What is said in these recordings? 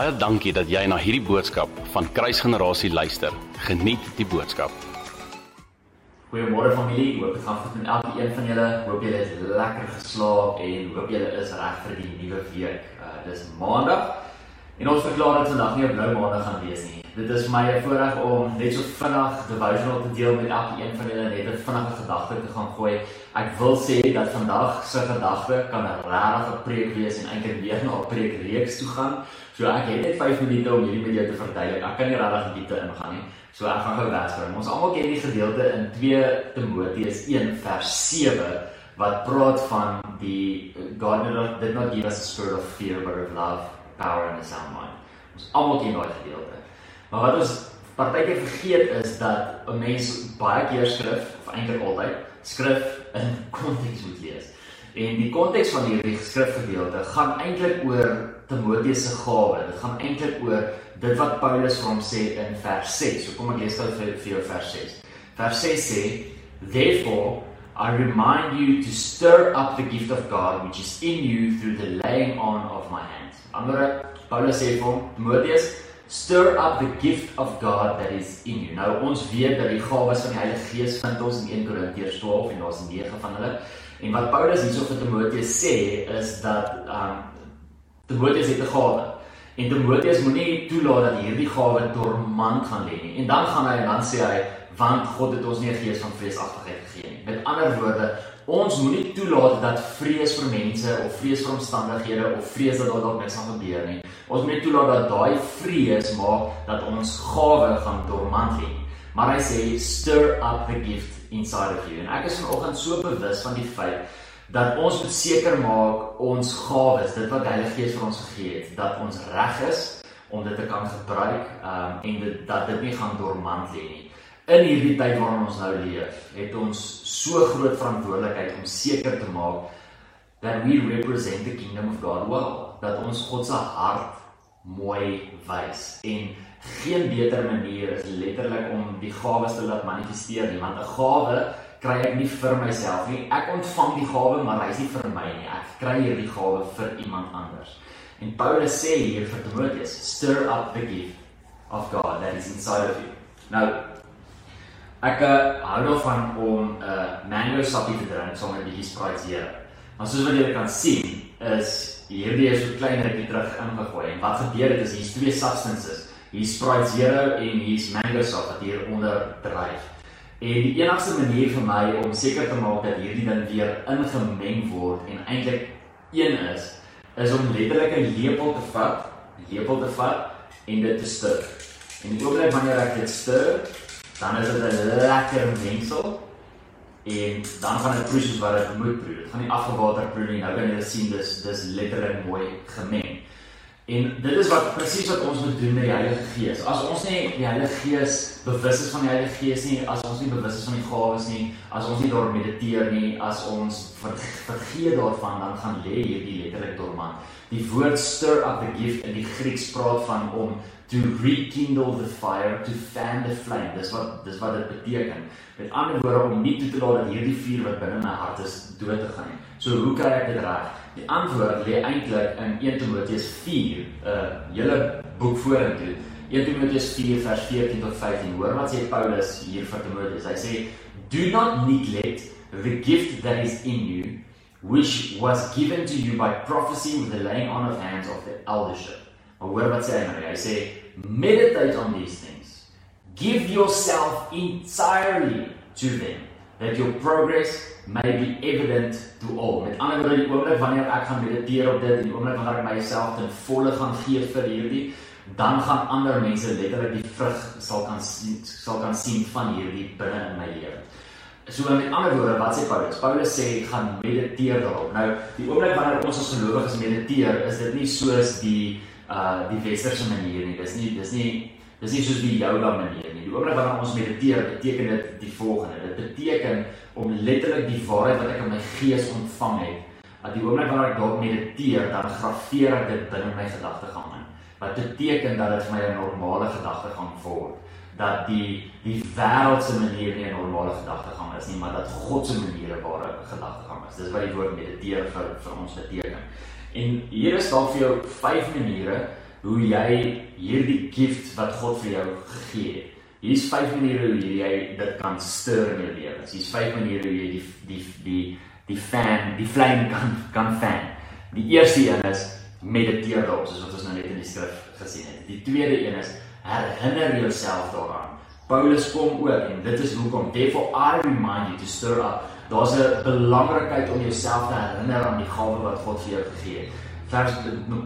Baie dankie dat jy na hierdie boodskap van Kruisgenerasie luister. Geniet die boodskap. Goeiemôre familie, hoop dit gaan goed met elkeen van julle. Hoop julle het lekker geslaap en hoop julle is reg vir die nuwe week. Uh dis Maandag. En ons verklaar dat vandag nie 'n blou maandag gaan wees nie. Dit is my voorreg om net so vinnig devotional te deel met elkeen van julle net 'n vinnige gedagte te gaan gooi. Ek wil sê dat vandag se gedagte kan 'n regte preek wees en eintlik weer na 'n preekreeks toe gaan. So ek het net 5 minute om hierdie met jou te verduidelik. Ek kan nie regtig diepte ingaan nie. So ek gaan gou wegspring. Ons almal ken die gedeelte in 2 Timoteus 1 vers 7 wat praat van die God did not give us a spirit of fear but of love, power and a sound mind. Ons almal ken daai gedeelte. Maar wat ons partykeer vergeet is dat 'n mens baie keer skrif of eintlik altyd skrif in konteks moet lees. En die konteks van hierdie skrifgedeelte gaan eintlik oor Timoteus se gawe. Dit gaan eintlik oor dit wat Paulus vir hom sê in vers 6. So kom ek lees dit vir, vir jou vers 6. Vers 6 sê: "Therefore I remind you to stir up the gift of God which is in you through the laying on of my hands." Andere Paulus sê vir hom, Timoteus, stir up the gift of God that is in you. Nou ons weet dat die gawes van die Heilige Gees vind ons in 1 Korintiërs 12 en daar's 9 van hulle. En wat Paulus hierso vir Timoteus sê is dat um Timoteus het 'n gawe. En Timoteus moenie toelaat dat hierdie gawe dormant gaan lê nie. En dan gaan hy en dan sê hy want God het ons nie 'n gees van vreesagtigheid gegee nie. Met ander woorde, ons moenie toelaat dat vrees vir mense of vrees vir omstandighede of vrees dat daar dalk niks gaan gebeur nie. Ons moet toelaat dat daai vrees maak dat ons gawe gaan dormant lê. Maar hy sê stir up the gift inside of you. En ek is vanoggend so bewus van die feit dat ons seker maak ons gawes, dit wat die Heilige Gees vir ons gegee het, dat ons reg is om dit te kan gebruik um, en dit dat dit nie gaan dormant lê nie. In hierdie tyd waarin ons nou leef, het ons so groot verantwoordelikheid om seker te maak that we represent the kingdom of God well, dat ons God se hart mooi wys en geen beter manier is letterlik om die gawes te laat manifesteer nie want 'n gawe kry ek nie vir myself nie. Ek ontvang die gawe maar hy is nie vir my nie. Ek kry hierdie gawe vir iemand anders. En Paulus sê hier vir Timoteus stir up the gift of God that is inside of you. Nou ek uh, hou daarvan om 'n uh, mango sappie te drink 'n bietjie Sprite Zero. Maar soos wat julle kan sien is hierdie is so klein rukkie terug ingegooi. En wat gebeur het is hier's twee substances. Hier's Sprite Zero en hier's Mango Sap wat hier onder dryf en die enigste manier vir my om seker te maak dat hierdie ding weer ingemeng word en eintlik een is is om letterlik 'n lepel te vat 'n lepel te vat en dit te stir en die oomblik wanneer ek dit stir dan is dit 'n lekker mengsel en dan gaan dit proe soos wat dit moet proe. Dit gaan nie afgewater proe nie. Nou kan jy sien dis dis letterlik mooi gemeng. En dit is wat presies wat ons moet doen met die Heilige Gees. As ons nie die Heilige Gees bewus is van die Heilige Gees nie, as ons nie bewus is van die gawes nie, as ons nie daarop mediteer nie, as ons ver, vergeet daarvan, dan gaan lê hierdie letterlik dormant. Die woord stir up the gift in die Grieks praat van om to rekindle the fire, to fan the flame. Dis wat dis wat dit beteken. Met ander woorde om nie toe te laat dat hierdie vuur wat binne my hart is dood te gaan nie. So hoe kry ek dit reg? Die antwoord lê eintlik in 1 Timoteus 4, 'n uh, hele boek vorentoe. 1 Timoteus 4 vers 14 tot 15. Hoor wat sê Paulus hier vir Timoteus. Hy sê, "Do not neglect the gift that is in you, which was given to you by prophecy with the laying on of hands of the eldership." Maar hoor wat sê hy nou? Hy sê meditate on these things. Give yourself entirely to them that your progress may be evident to all. Met ander woorde, die oomblik wanneer ek gaan mediteer op dit en die oomblik wanneer ek myself ten volle gaan gee vir hierdie, dan gaan ander mense letterlik die vrug sal kan sien, sal kan sien van hierdie binne in my lewe. So met ander woorde, wat sê Paulus? Paulus sê gaan mediteer daarop. Nou, die oomblik wanneer ons as gelowiges mediteer, is dit nie soos die uh die westerse manier nie. Dis nie dis nie dis nie soos die yoga manier nie. Die oomblik wanneer ons mediteer, beteken dit die volgende. Dit beteken om letterlik die waarheid wat ek in my gees ontvang het, dat die oomblik wanneer ek daarop mediteer, dan graweer ek dit binne my gedagtegang in. Wat beteken dat dit vir my 'n normale gedagtegang word dat die die wêreld se manier nie 'n normale gedagtegang is nie, maar dat God se manier 'n ware gedagtegang is. Dis wat die woord mediteer vir vir ons beteken. En hier is dalk vir jou vyf maniere hoe jy hierdie gift wat God vir jou gegee het. Hier's vyf maniere hoe jy dit kan stir in jou lewe. Hier's vyf maniere hoe jy die die die die fan, die flame kan kan fan. Die eerste een is mediteer daarop, soos wat ons nou net in die skrif gesien het. Die tweede een is herinner jouself daaraan. Paulus kom ook en dit is hoekom therefore I remind you to stir up. Daar's 'n belangrikheid om jouself te herinner aan die gawe wat God vir jou gegee het. Vers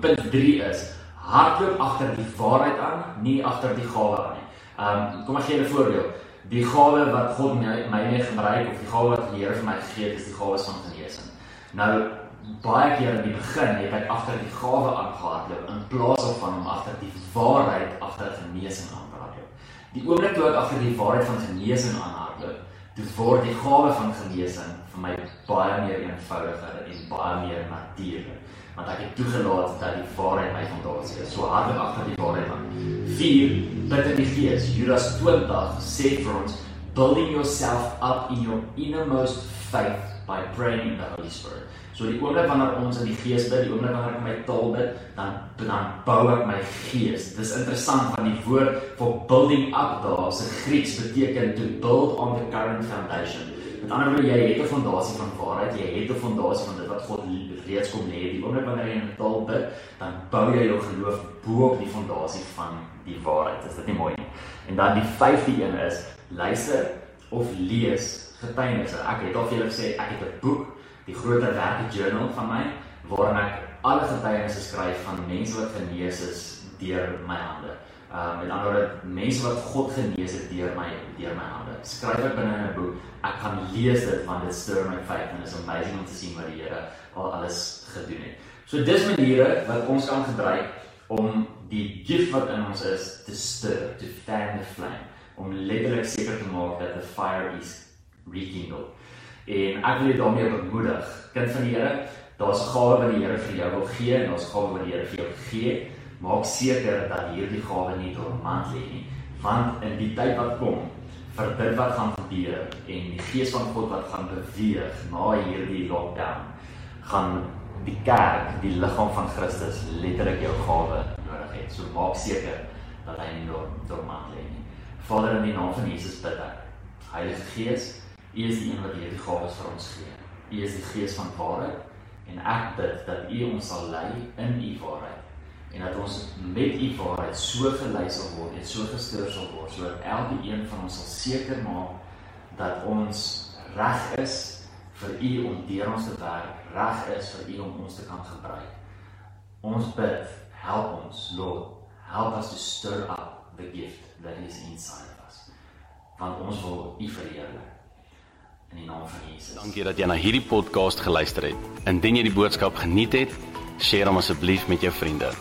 punt 3 is hardloop agter die waarheid aan, nie agter die gawe aan nie. Ehm um, kom ek gee 'n voorbeeld. Die gawe wat God my mee gebruik of die gawe wat die Here vir my gegee het, is die gawe van genesing. Nou baie keer in die begin het ek agter die gawe aangehardloop in plaas van om agter die waarheid agter genesing aan te hardloop. Die oomblik toe ek agter die waarheid van genesing aanhardloop, toe word die gawe van genesing vir my baie meer eenvoudiger en baie meer natuurlijk want ek het toegelaat dat die waarheid my fondasie is. So hardloop agter die waarheid aan. 4 bid in die gees. Judas 20 sê vir ons building yourself up in your innermost faith by praying in the Holy Spirit. So die oomblik wanneer ons in die gees bid, die oomblik wanneer ek my taal bid, dan dan bou ek my gees. Dis interessant want die woord for building up daar, se Grieks beteken to build on the current foundation. Met ander woorde, jy het 'n fondasie van waarheid, jy het 'n fondasie van dit wat God reeds kom lê. Die oomblik wanneer jy in 'n taal bid, dan bou jy jou geloof bo op die fondasie van die waarheid. Is dit nie mooi nie? En dan die vyfde een is luister of lees getuienisse. Ek het al vir julle gesê ek het 'n boek die groter werke journal van my waarin ek alle getuienisse skryf van mense wat genees is deur my hande. Uh met ander woorde mense wat God genees het deur my deur my hande. Skryf ek binne in 'n boek. Ek kan lees dit want dit stir my faith en is amazing om te sien wat die Here al alles gedoen het. So dis maniere wat ons kan gebruik om die gift wat in ons is te stir, to fan the flame, om letterlik seker te maak dat the fire is rekindled. En ek wil jou daarmee bemoedig. Kind van die Here, daar's gawe wat die Here vir jou wil gee en daar's gawe wat die Here vir jou gee. Maak seker dat hierdie gawe nie dormant lê nie, want in die tyd wat kom, vir dit wat gaan gebeur en die gees van God wat gaan beweeg na hierdie lockdown, gaan die kerk, die liggaam van Christus letterlik jou gawe nodig hê. So maak seker dat hy nie dormant lê nie. Vader in die naam van Jesus bid ek. Heilige Gees, U is die een wat hierdie gawes vir ons gee. U is die gees van waarheid en ek bid dat U ons sal lei in U waarheid en dat ons met U waarheid so gelei sal word en so gestuur sal word sodat elke een van ons sal seker maak dat ons reg is vir U om deur ons te werk, reg is vir U om ons te kan gebruik. Ons bid, help ons, Lord, help us to stir up the gift that is inside of us. Want ons wil U verheerlik in die naam van Jesus. Dankie dat jy na hierdie podcast geluister het. Indien jy die boodskap geniet het, deel hom asseblief met jou vriende.